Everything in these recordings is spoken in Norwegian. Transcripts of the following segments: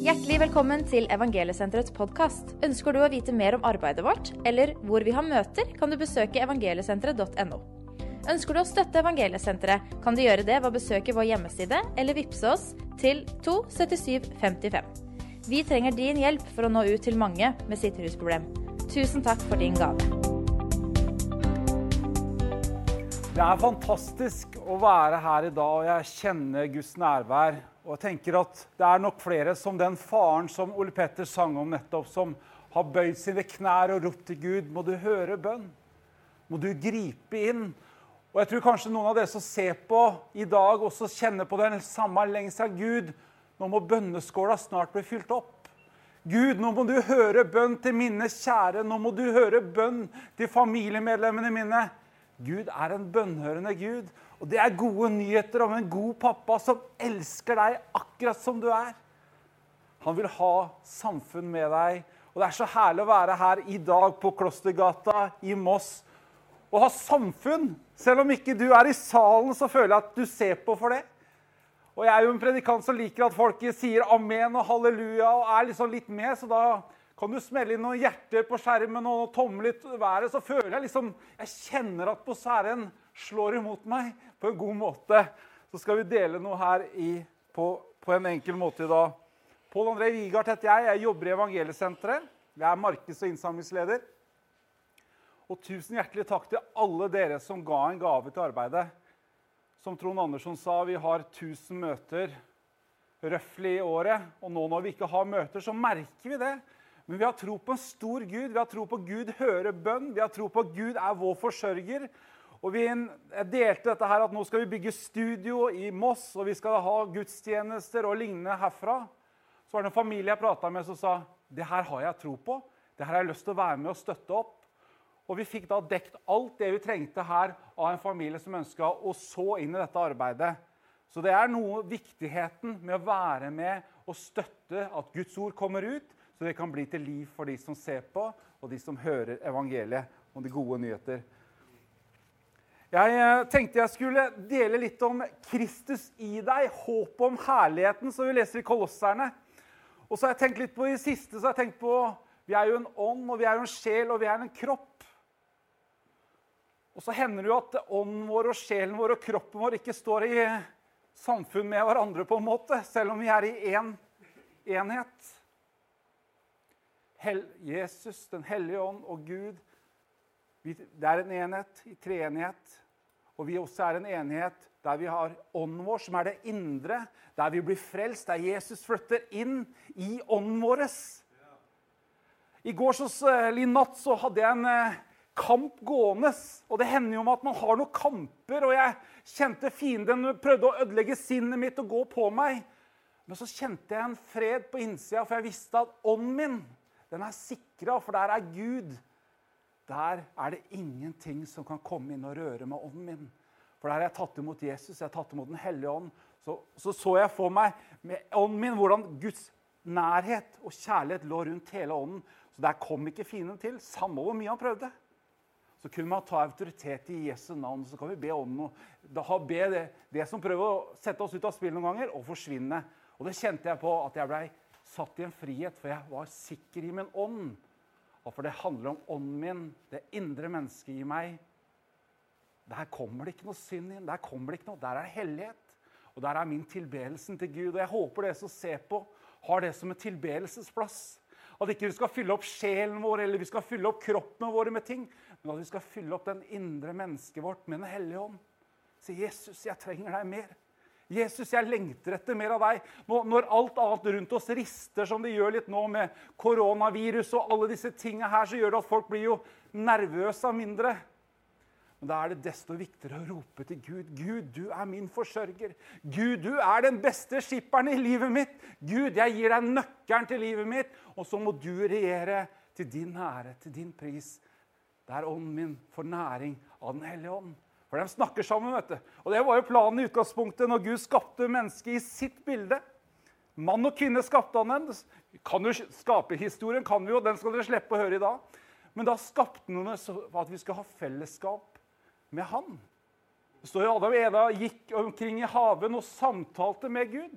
Hjertelig velkommen til Evangeliesenterets podkast. Ønsker du å vite mer om arbeidet vårt, eller hvor vi har møter, kan du besøke evangeliesenteret.no. Ønsker du å støtte Evangeliesenteret, kan du gjøre det ved å besøke vår hjemmeside eller vippse oss til 27755. Vi trenger din hjelp for å nå ut til mange med sitt rusproblem. Tusen takk for din gave. Det er fantastisk å være her i dag, og jeg kjenner Guds nærvær. Og jeg tenker at Det er nok flere som den faren som Ole Petter sang om nettopp, som har bøyd sine knær og ropt til Gud. Må du høre bønn? Må du gripe inn? Og jeg tror kanskje noen av dere som ser på i dag, også kjenner på den samme lengselen. Gud, nå må bønneskåla snart bli fylt opp. Gud, nå må du høre bønn til mine kjære. Nå må du høre bønn til familiemedlemmene mine. Gud er en bønnhørende Gud. Og det er gode nyheter om en god pappa som elsker deg akkurat som du er. Han vil ha samfunn med deg. Og det er så herlig å være her i dag på Klostergata i Moss og ha samfunn. Selv om ikke du er i salen, så føler jeg at du ser på for det. Og jeg er jo en predikant som liker at folk sier amen og halleluja og er liksom litt med, så da kan du smelle inn noen hjerter på skjermen og tomler litt været, så føler jeg liksom Jeg kjenner at atmosfæren slår imot meg på en god måte. Så skal vi dele noe her i, på, på, en enkel måte i dag. Pål André Wigard heter jeg. Jeg jobber i Evangeliesenteret. Jeg er markeds- og innsamlingsleder. Og tusen hjertelig takk til alle dere som ga en gave til arbeidet. Som Trond Andersson sa, vi har 1000 møter røftlig i året. Og nå når vi ikke har møter, så merker vi det. Men vi har tro på en stor Gud. Vi har tro på Gud hører bønn. Vi har tro på Gud er vår forsørger. Og vi delte dette her at nå skal vi bygge studio i Moss, og vi skal ha gudstjenester og lignende herfra. Så var det en familie jeg prata med, som sa det her har jeg tro på. Det her har jeg lyst til å være med og støtte opp. Og vi fikk da dekt alt det vi trengte her av en familie som ønska å så inn i dette arbeidet. Så det er noe viktigheten med å være med og støtte at Guds ord kommer ut, så det kan bli til liv for de som ser på, og de som hører evangeliet om de gode nyheter. Jeg eh, tenkte jeg skulle dele litt om Kristus i deg, håpet om herligheten, som vi leser i Kolosserne. Og så har jeg tenkt litt på i det siste så har jeg tenkt på, Vi er jo en ånd, og vi er jo en sjel, og vi er en kropp. Og så hender det jo at ånden vår og sjelen vår og kroppen vår ikke står i samfunn med hverandre, på en måte, selv om vi er i én en enhet. Jesus, Den hellige ånd og Gud. Det er en enhet i treenighet. Og vi også er en enighet der vi har ånden vår, som er det indre. Der vi blir frelst, der Jesus flytter inn i ånden vår. I går så, natt så hadde jeg en eh, kamp gående. Og det hender jo at man har noen kamper. Og jeg kjente fienden prøvde å ødelegge sinnet mitt og gå på meg. Men så kjente jeg en fred på innsida, for jeg visste at ånden min den er sikra, for der er Gud. Der er det ingenting som kan komme inn og røre med ånden min. For der har jeg tatt imot Jesus, jeg har tatt imot Den hellige ånd. Så, så, så jeg for meg med ånden min hvordan Guds nærhet og kjærlighet lå rundt hele ånden. Så der kom ikke fienden til, samme hvor mye han prøvde. Så kunne man ta autoritet i Jesu navn, så kan vi be ånden da be det, det som prøver å sette oss ut av spill noen ganger, å forsvinne. Og det kjente jeg på at jeg blei satt i en frihet, for jeg var sikker i min ånd. Og for det handler om ånden min, det indre mennesket i meg. Der kommer det ikke noe synd inn. Der kommer det ikke noe, der er det hellighet. Og der er min tilbedelsen til Gud. Og jeg håper dere som ser på, har det som en tilbedelsesplass. At ikke vi skal fylle opp sjelen vår eller vi skal fylle opp kroppene våre med ting, men at vi skal fylle opp den indre mennesket vårt med Den hellige ånd. Si, 'Jesus, jeg trenger deg mer'. Jesus, jeg lengter etter mer av deg. Når alt annet rundt oss rister, som det gjør litt nå med koronavirus og alle disse tingene her, så gjør det at folk blir jo nervøse av mindre. Men da er det desto viktigere å rope til Gud. Gud, du er min forsørger. Gud, du er den beste skipperen i livet mitt. Gud, jeg gir deg nøkkelen til livet mitt, og så må du regjere til din ære, til din pris. Der ånden min får næring av Den hellige ånd. For de snakker sammen. vet du. Og Det var jo planen i utgangspunktet når Gud skapte mennesket i sitt bilde. Mann og kvinne skapte han dem. Kan jo skape historien, kan vi jo, den skal dere slippe å høre i dag. Men da skapte han for at vi skal ha fellesskap med han. Jo Adam og Eva gikk omkring i haven og samtalte med Gud.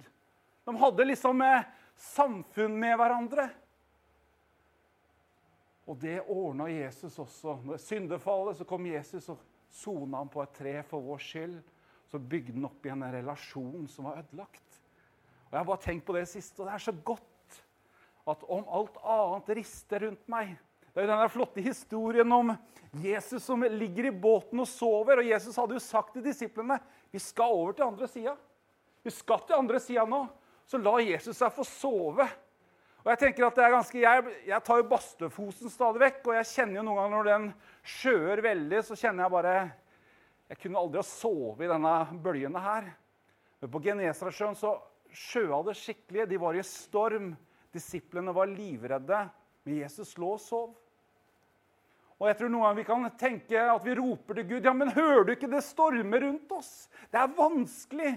De hadde liksom samfunn med hverandre. Og det ordna Jesus også. Når syndefallet så kom Jesus og sona han på et tre for vår skyld. Så bygde han opp igjen en relasjon som var ødelagt. Og Jeg har bare tenkt på det siste, og det er så godt at om alt annet rister rundt meg Det er jo den flotte historien om Jesus som ligger i båten og sover. Og Jesus hadde jo sagt til disiplene vi skal over til andre sida. Vi skal til andre sida nå. Så la Jesus seg få sove. Og Jeg tenker at det er ganske, jeg, jeg tar jo Bastøfosen stadig vekk, og jeg kjenner jo noen ganger når den sjøer veldig, så kjenner jeg bare Jeg kunne aldri ha sovet i denne bølgene her. Men på Genesaretsjøen så sjøa det skikkelig. De var i storm. Disiplene var livredde. Men Jesus lå og sov. Og jeg tror noen ganger vi kan tenke at vi roper til Gud. Ja, men hører du ikke det stormer rundt oss? Det er vanskelig.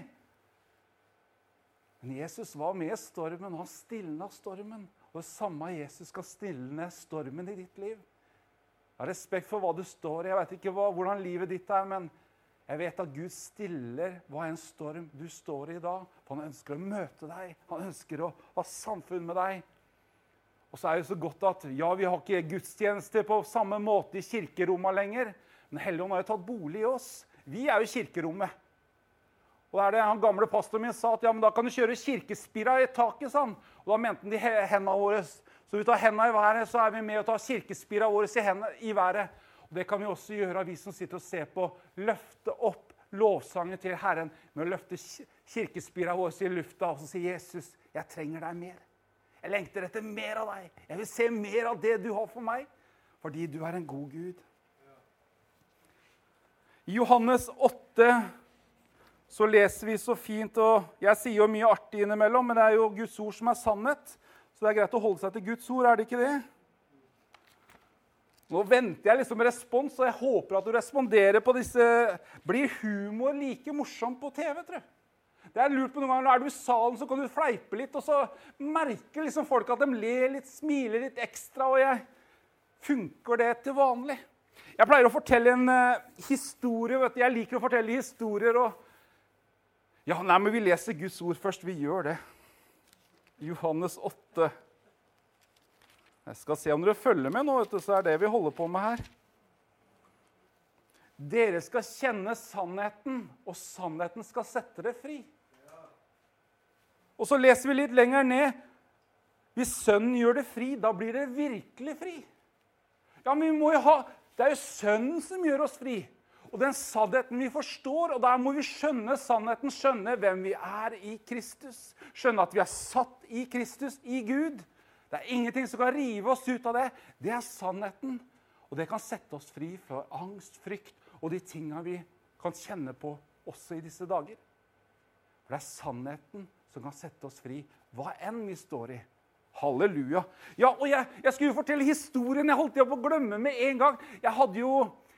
Men Jesus var med stormen, og han stilna stormen. Og det samme Jesus skal stilne stormen i ditt liv. Jeg har respekt for hva du står i. Jeg vet ikke hva, hvordan livet ditt er, men jeg vet at Gud stiller hva en storm du står i dag. For han ønsker å møte deg. Han ønsker å ha samfunn med deg. Og så er det så godt at ja, vi har ikke gudstjenester på samme måte i kirkerommene lenger. Men Helligånden har jo tatt bolig i oss. Vi er jo kirkerommet. Og det er det han gamle pastoren min sa at ja, men da kan du kjøre kirkespira i taket. Sånn. Og da mente han de hendene våre. Så vi tar hendene i været, så er vi med og tar kirkespira våre i, i været. Og Det kan vi også gjøre, vi som sitter og ser på. Løfte opp lovsangen til Herren med å løfte kirkespira vår i lufta og så si 'Jesus, jeg trenger deg mer'. Jeg lengter etter mer av deg. Jeg vil se mer av det du har for meg, fordi du er en god Gud. I Johannes 8 så leser vi så fint, og jeg sier jo mye artig innimellom, men det er jo Guds ord som er sannhet. Så det er greit å holde seg til Guds ord, er det ikke det? Nå venter jeg liksom respons, og jeg håper at du responderer på disse Blir humor like morsomt på TV, tror jeg? Det er lurt på noen ganger, er du i salen, så kan du fleipe litt, og så merker liksom folk at de ler litt, smiler litt ekstra. Og jeg funker det til vanlig. Jeg pleier å fortelle en uh, historie. vet du. Jeg liker å fortelle historier. og ja, nei, men Vi leser Guds ord først. Vi gjør det. Johannes 8. Jeg skal se om dere følger med nå, du, så er det vi holder på med her. Dere skal kjenne sannheten, og sannheten skal sette dere fri. Og så leser vi litt lenger ned. Hvis Sønnen gjør det fri, da blir det virkelig fri. Ja, men vi må jo ha, Det er jo Sønnen som gjør oss fri og den sannheten vi forstår. Og der må vi skjønne sannheten, skjønne hvem vi er i Kristus. Skjønne at vi er satt i Kristus, i Gud. Det er ingenting som kan rive oss ut av det. Det er sannheten. Og det kan sette oss fri fra angst, frykt og de tinga vi kan kjenne på også i disse dager. For det er sannheten som kan sette oss fri, hva enn vi står i. Halleluja. Ja, og jeg, jeg skulle jo fortelle historien. Jeg holdt på å glemme med en gang. Jeg hadde jo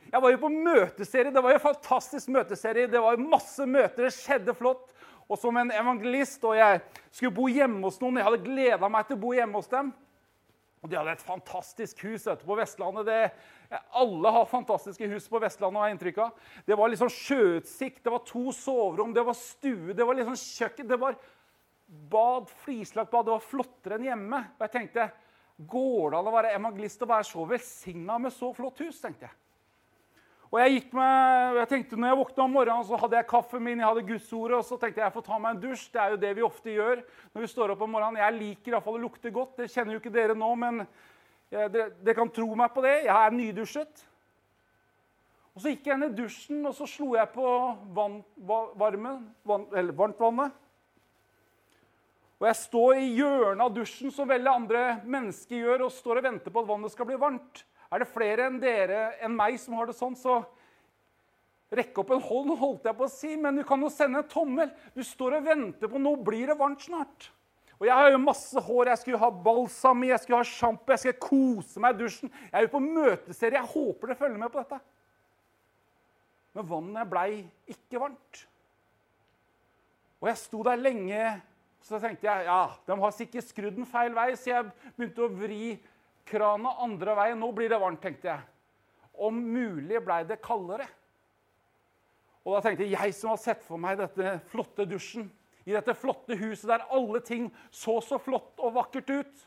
jeg var jo på møteserie. Det var jo en fantastisk møteserie. Det var masse møter. Det skjedde flott. Og som en evangelist, og jeg skulle bo hjemme hos noen. Jeg hadde gleda meg til å bo hjemme hos dem. Og de hadde et fantastisk hus ute på Vestlandet. Det, alle har fantastiske hus på Vestlandet. har jeg inntrykk av. Det var liksom sjøutsikt, det var to soverom, det var stue, det var liksom kjøkken. Det var bad, flislagt bad. Det var flottere enn hjemme. Og jeg tenkte, Går det an å være evangelist og være så velsigna med så flott hus? tenkte jeg. Og jeg gikk med, jeg tenkte når jeg våkna om morgenen, så hadde jeg kaffen min, jeg hadde Gudsordet, og så tenkte jeg jeg får ta meg en dusj. Det er jo det vi ofte gjør når vi står opp om morgenen. Jeg liker iallfall å lukte godt. Det kjenner jo ikke dere nå, men jeg, dere, dere, kan tro meg på det. Jeg er nydusjet. Og Så gikk jeg inn i dusjen, og så slo jeg på vann, varmen, vann, eller varmtvannet. Og jeg står i hjørnet av dusjen, som veldig andre mennesker gjør, og står og venter på at vannet skal bli varmt. Er det flere enn dere enn meg som har det sånn, så rekk opp en hånd, holdt jeg på å si. Men du kan jo sende en tommel. Du står og venter på Nå blir det varmt snart. Og jeg har jo masse hår. Jeg skulle ha balsam i, jeg skulle ha sjampo, jeg skal kose meg i dusjen. Jeg er jo på møteserie. Jeg håper dere følger med på dette. Men vannet blei ikke varmt. Og jeg sto der lenge, så tenkte jeg ja, de har sikkert skrudd den feil vei, så jeg begynte å vri krana andre veien. Nå blir det varmt, tenkte jeg. Om mulig blei det kaldere. Og da tenkte jeg, jeg som har sett for meg dette flotte dusjen i dette flotte huset der alle ting så så flott og vakkert ut.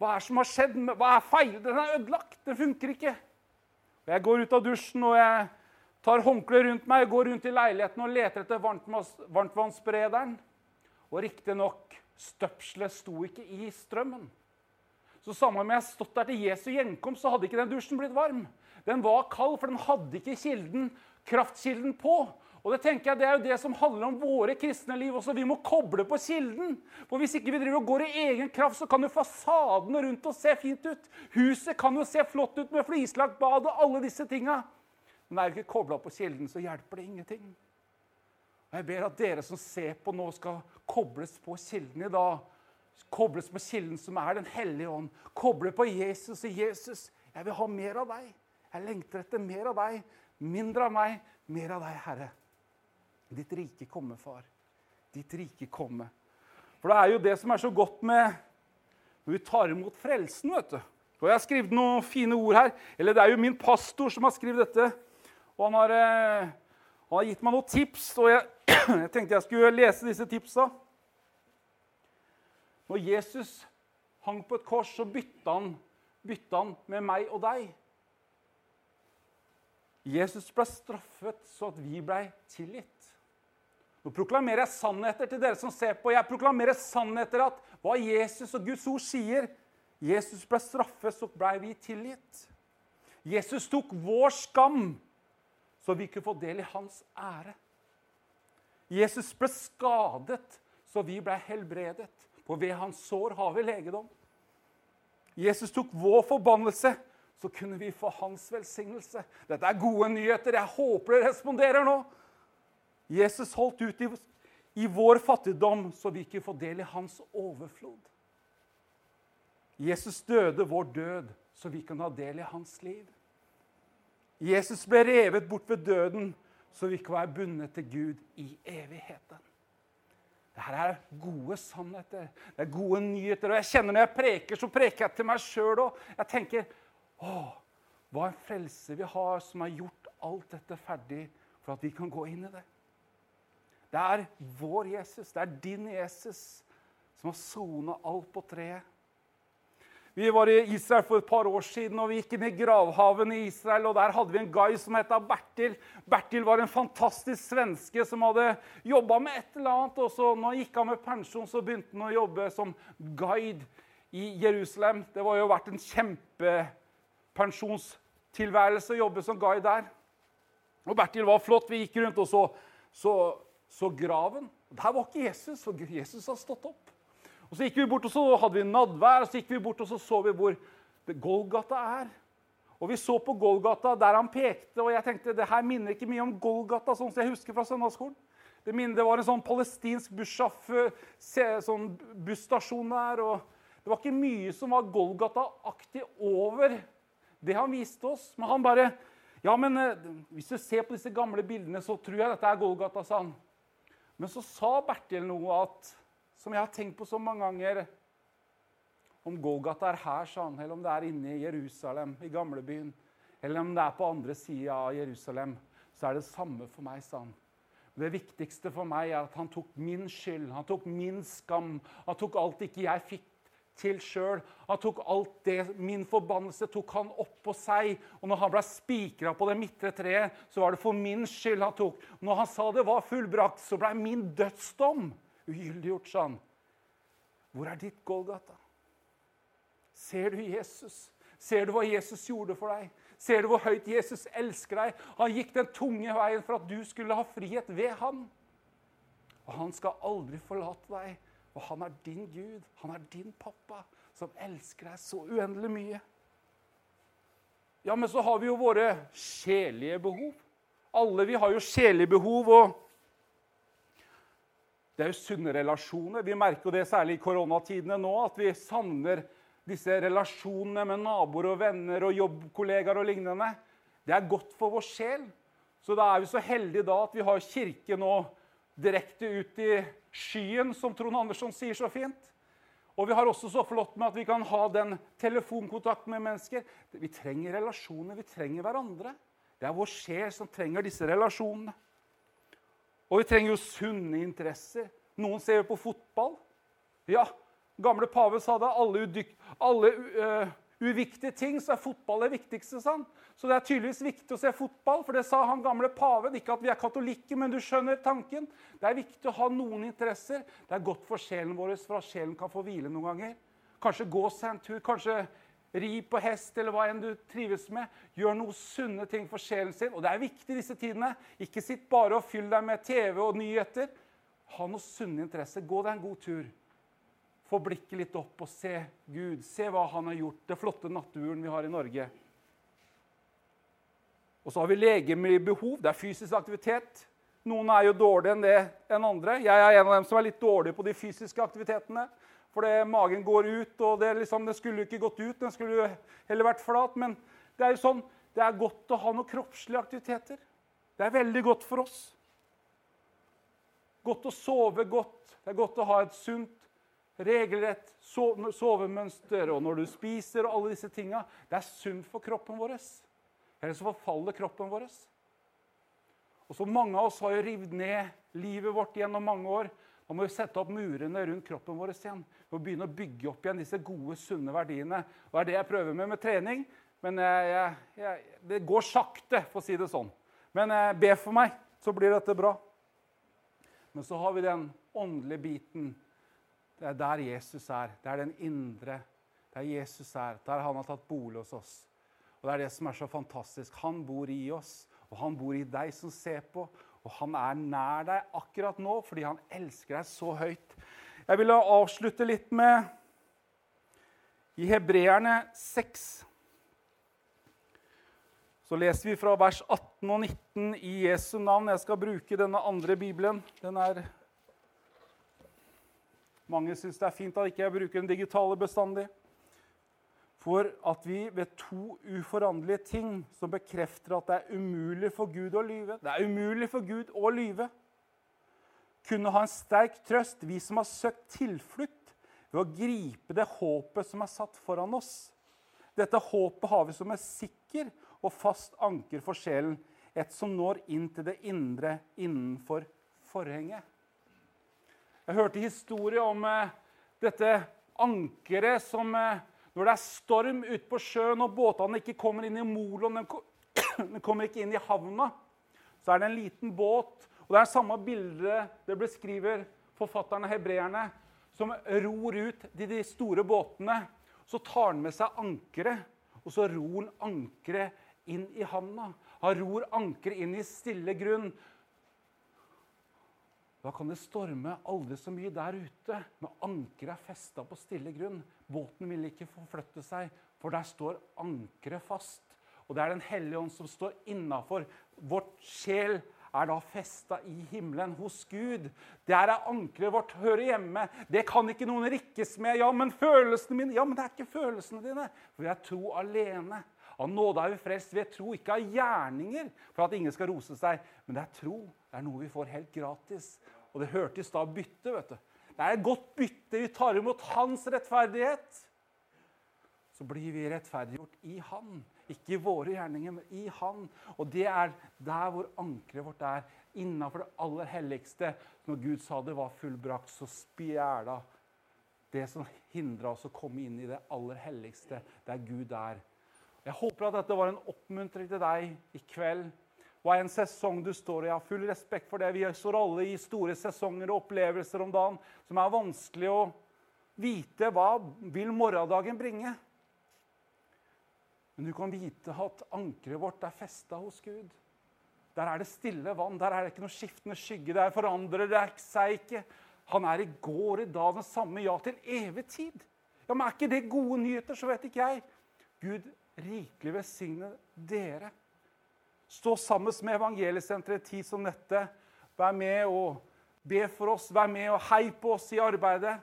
Hva er som har skjedd? Hva er feil? Den er ødelagt. Den funker ikke. Og jeg går ut av dusjen og jeg tar håndkleet rundt meg, går rundt i leiligheten og leter etter varmtvannsberederen. Og riktignok, støpselet sto ikke i strømmen. Så samme om jeg stått der til Jesu gjenkomst, så hadde ikke den dusjen blitt varm. Den var kald, for den hadde ikke kilden, kraftkilden på. Og Det tenker jeg, det er jo det som handler om våre kristne liv også. Vi må koble på kilden. For Hvis ikke vi driver og går i egen kraft, så kan jo fasadene rundt oss se fint ut. Huset kan jo se flott ut med flislagt bad og alle disse tinga. Men er du ikke kobla på kilden, så hjelper det ingenting. Og Jeg ber at dere som ser på nå, skal kobles på kilden i dag. Kobles på kilden som er Den hellige ånd. Koble på Jesus og Jesus. Jeg vil ha mer av deg. Jeg lengter etter mer av deg. Mindre av meg, mer av deg, Herre. Ditt rike komme, far. Ditt rike komme. For det er jo det som er så godt med når vi tar imot frelsen, vet du. Og Jeg har skrevet noen fine ord her. Eller det er jo min pastor som har skrevet dette. Og han har, eh, han har gitt meg noen tips, og jeg, jeg, tenkte jeg skulle lese disse tipsa. Når Jesus hang på et kors, så bytta han, bytta han med meg og deg. Jesus ble straffet så at vi ble tilgitt. Nå proklamerer jeg sannheter til dere som ser på. Jeg proklamerer sannheter at hva Jesus og Guds ord sier. Jesus ble straffet, så ble vi tilgitt. Jesus tok vår skam, så vi kunne få del i hans ære. Jesus ble skadet, så vi ble helbredet. For ved hans sår har vi legedom. Jesus tok vår forbannelse, så kunne vi få hans velsignelse. Dette er gode nyheter. Jeg håper dere responderer nå. Jesus holdt ut i, i vår fattigdom, så vi ikke får del i hans overflod. Jesus døde vår død, så vi kan ha del i hans liv. Jesus ble revet bort ved døden, så vi kan være bundet til Gud i evigheten. Dette er gode sannheter, det er gode nyheter. Og jeg kjenner Når jeg preker, så preker jeg til meg sjøl òg. Jeg tenker Å, hva en frelse vi har som har gjort alt dette ferdig for at vi kan gå inn i det. Det er vår Jesus, det er din Jesus, som har sona alt på treet. Vi var i Israel for et par år siden og vi gikk inn i gravhaven i Israel. og Der hadde vi en guide som het Bertil. Bertil var en fantastisk svenske som hadde jobba med et eller annet. og så Når han gikk av med pensjon, så begynte han å jobbe som guide i Jerusalem. Det var jo vært en kjempepensjonstilværelse å jobbe som guide der. Og Bertil var flott. Vi gikk rundt og så, så så graven. Der var ikke Jesus, for Jesus har stått opp. Og Så gikk vi bort og så hadde vi nadvær, og så gikk vi bort og så så vi hvor Golgata er. Og Vi så på Golgata der han pekte, og jeg tenkte det her minner ikke mye om Golgata. sånn som jeg husker fra søndagsskolen. Det, minner, det var en sånn palestinsk sånn busstasjon der. og Det var ikke mye som var Golgata-aktig over det han viste oss. Men han bare Ja, men eh, hvis du ser på disse gamle bildene, så tror jeg dette er Golgata, sa han. Men så sa Bertil noe at, som jeg har tenkt på så mange ganger Om Golgata er her, sa han, eller om det er inne i Jerusalem, i gamlebyen, eller om det er på andre sida av Jerusalem, så er det samme for meg, sa han. Det viktigste for meg er at han tok min skyld, han tok min skam. Han tok alt ikke jeg fikk til sjøl. Han tok alt det, min forbannelse tok han opp på seg. Og når han ble spikra på det midtre treet, så var det for min skyld han tok. Når han sa det var fullbrakt, så ble min dødsdom ugyldiggjort, sa han. Hvor er ditt Golgata? Ser du Jesus? Ser du hva Jesus gjorde for deg? Ser du hvor høyt Jesus elsker deg? Han gikk den tunge veien for at du skulle ha frihet ved han. Og han skal aldri forlate deg. Og han er din Gud, han er din pappa, som elsker deg så uendelig mye. Ja, men så har vi jo våre sjelige behov. Alle vi har jo sjelige behov. og Det er jo sunne relasjoner. Vi merker jo det særlig i koronatidene nå, at vi savner disse relasjonene med naboer og venner og jobbkollegaer og lignende. Det er godt for vår sjel. Så da er vi så heldige da at vi har kirke nå direkte ut i skyen, som Trond Andersson sier så fint. Og vi har også så flott med at vi kan ha den telefonkontakten med mennesker. Vi trenger relasjoner, vi trenger hverandre. Det er vår sjel som trenger disse relasjonene. Og vi trenger jo sunne interesser. Noen ser jo på fotball. Ja, gamle pave sa det. Alle, udyk, alle uh, uviktige ting, så er fotball det viktigste. Sånn. Så det er tydeligvis viktig å se fotball, for det sa han gamle paven. Ikke at vi er katolikker, men du skjønner tanken. Det er viktig å ha noen interesser. Det er godt for sjelen vår, for at sjelen kan få hvile noen ganger. Kanskje gå seg en tur, kanskje ri på hest eller hva enn du trives med. Gjør noen sunne ting for sjelen sin. Og det er viktig disse tidene. Ikke sitt bare og fyll deg med TV og nyheter. Ha noen sunne interesser. Gå deg en god tur. Få blikket litt opp og se Gud. Se hva han har gjort. Det flotte naturen vi har i Norge. Og så har vi legemlige behov. Det er fysisk aktivitet. Noen er jo dårligere enn det enn andre. Jeg er en av dem som er litt dårlig på de fysiske aktivitetene. Fordi magen går ut, og det, liksom, det skulle ikke gått ut. Den skulle jo heller vært flat. Men det er jo sånn, det er godt å ha noen kroppslige aktiviteter. Det er veldig godt for oss. Godt å sove godt. Det er godt å ha et sunt, regelrett sovemønster. Og når du spiser og alle disse tinga. Det er sunt for kroppen vår. Ellers forfaller kroppen vår. Og så Mange av oss har jo rivd ned livet vårt gjennom mange år. Da må vi sette opp murene rundt kroppen vår igjen. Vi må begynne å bygge opp igjen disse gode, sunne verdiene. Og Det er det jeg prøver med med trening. Men jeg, jeg, det går sakte, for å si det sånn. Men eh, be for meg, så blir dette bra. Men så har vi den åndelige biten. Det er der Jesus er. Det er den indre. Det er Jesus er. Der han har tatt bolig hos oss. Og Det er det som er så fantastisk. Han bor i oss, og han bor i deg som ser på. Og han er nær deg akkurat nå fordi han elsker deg så høyt. Jeg vil avslutte litt med i Hebreerne 6. Så leser vi fra vers 18 og 19 i Jesu navn. Jeg skal bruke denne andre bibelen. Den er Mange syns det er fint at ikke jeg bruker den digitale bestandig for at vi ved to uforanderlige ting som bekrefter at det er umulig for Gud å lyve Det er umulig for Gud å lyve. Kunne ha en sterk trøst, vi som har søkt tilflukt, ved å gripe det håpet som er satt foran oss. Dette håpet har vi som en sikker og fast anker for sjelen, et som når inn til det indre innenfor forhenget. Jeg hørte historie om eh, dette ankeret som eh, når det er storm ute på sjøen og båtene ikke kommer inn i moloen, de kommer ikke inn i havna, så er det en liten båt. Og Det er samme bilde det beskriver forfatterne hebreerne, som ror ut til de store båtene. Så tar han med seg ankeret, og så ror han ankeret inn i havna. Han ror ankeret inn i stille grunn. Da kan det storme aldri så mye der ute, men ankeret er festa på stille grunn. Båten vil ikke forflytte seg, for der står ankeret fast. Og det er Den hellige ånd som står innafor. Vårt sjel er da festa i himmelen hos Gud. Der er ankeret vårt hører hjemme. Det kan ikke noen rikkes med. Ja, men følelsene mine Ja, men det er ikke følelsene dine. For vi er tro alene. Av nåde er vi frelst ved tro, ikke av gjerninger, for at ingen skal rose seg. Men det er tro. Det er noe vi får helt gratis. Og det hørtes da bytte. vet du. Det er et godt bytte. Vi tar imot hans rettferdighet. Så blir vi rettferdiggjort i han. Ikke i våre gjerninger, men i han. Og det er der hvor ankeret vårt er. Innafor det aller helligste. Når Gud sa det var fullbrakt, så spjæla det som hindra oss å komme inn i det aller helligste, der Gud er. Jeg håper at dette var en oppmuntring til deg i kveld. Hva en sesong du står i? Jeg har full respekt for det. Vi står alle i store sesonger og opplevelser om dagen som er vanskelig å vite hva vil morgendagen bringe. Men du kan vite at ankeret vårt er festa hos Gud. Der er det stille vann, der er det ikke noe skiftende skygge. Der forandrer det seg ikke. Han er i går, i dag, den samme, ja, til evig tid. Ja, Men er ikke det gode nyheter, så vet ikke jeg. Gud rikelig velsigne dere. Stå sammen med Evangeliesenteret i tid som dette. Vær med og be for oss, vær med og hei på oss i arbeidet.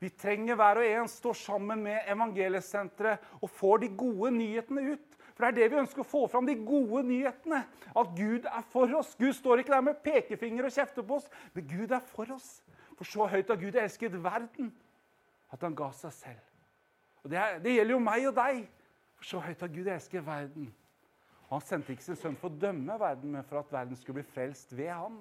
Vi trenger hver og en stå sammen med Evangeliesenteret og få de gode nyhetene ut. For det er det vi ønsker å få fram, de gode nyhetene. At Gud er for oss. Gud står ikke der med pekefinger og kjefter på oss, men Gud er for oss. For så høyt har Gud elsket verden at han ga seg selv. Og det, er, det gjelder jo meg og deg. For så høyt har Gud elsket verden han sendte ikke sin sønn for å dømme verden, men for at verden skulle bli frelst ved ham.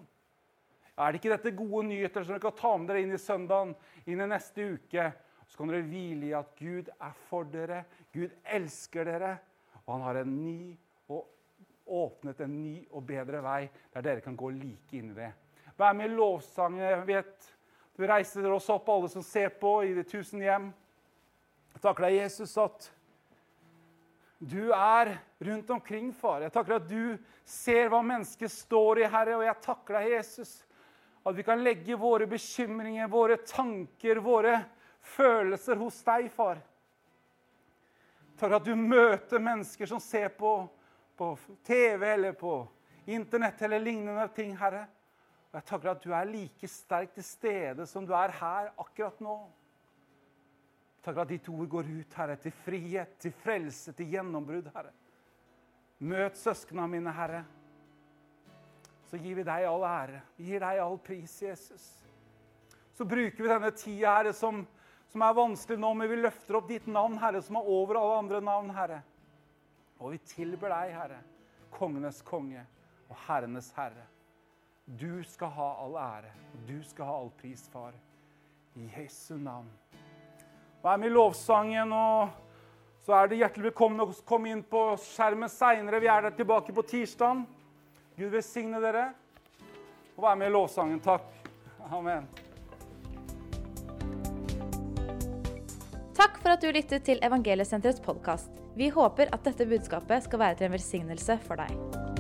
Er det ikke dette gode nyheter som dere kan ta med dere inn i søndagen, inn i neste uke? Så kan dere hvile i at Gud er for dere, Gud elsker dere, og han har en ny og åpnet en ny og bedre vei der dere kan gå like inn i det. Vær med i lovsangen. Jeg vet du reiser oss opp, alle som ser på, i de tusen hjem. Jeg takker deg, Jesus, at du er rundt omkring, far. Jeg takker at du ser hva mennesket står i, Herre. Og jeg takker deg, Jesus, at vi kan legge våre bekymringer, våre tanker, våre følelser hos deg, far. Takk at du møter mennesker som ser på, på TV eller på Internett eller lignende ting, Herre. Og jeg takker at du er like sterk til stede som du er her akkurat nå. Takk at ditt ord går ut, Herre, til frihet, til frelse, til gjennombrudd, Herre. Møt søsknene mine, Herre. Så gir vi deg all ære. Vi gir deg all pris, Jesus. Så bruker vi denne tida, Herre, som, som er vanskelig nå, men vi løfter opp ditt navn, Herre, som er over alle andre navn, Herre. Og vi tilber deg, Herre, kongenes konge og herrenes herre. Du skal ha all ære. Du skal ha all pris, far. I Jesu navn. Vær med i lovsangen, og så er det hjertelig velkommen å komme inn på skjermen seinere. Vi er der tilbake på tirsdag. Gud velsigne dere. Og vær med i lovsangen. Takk. Amen. Takk for at du lyttet til Evangeliesenterets podkast. Vi håper at dette budskapet skal være til en velsignelse for deg.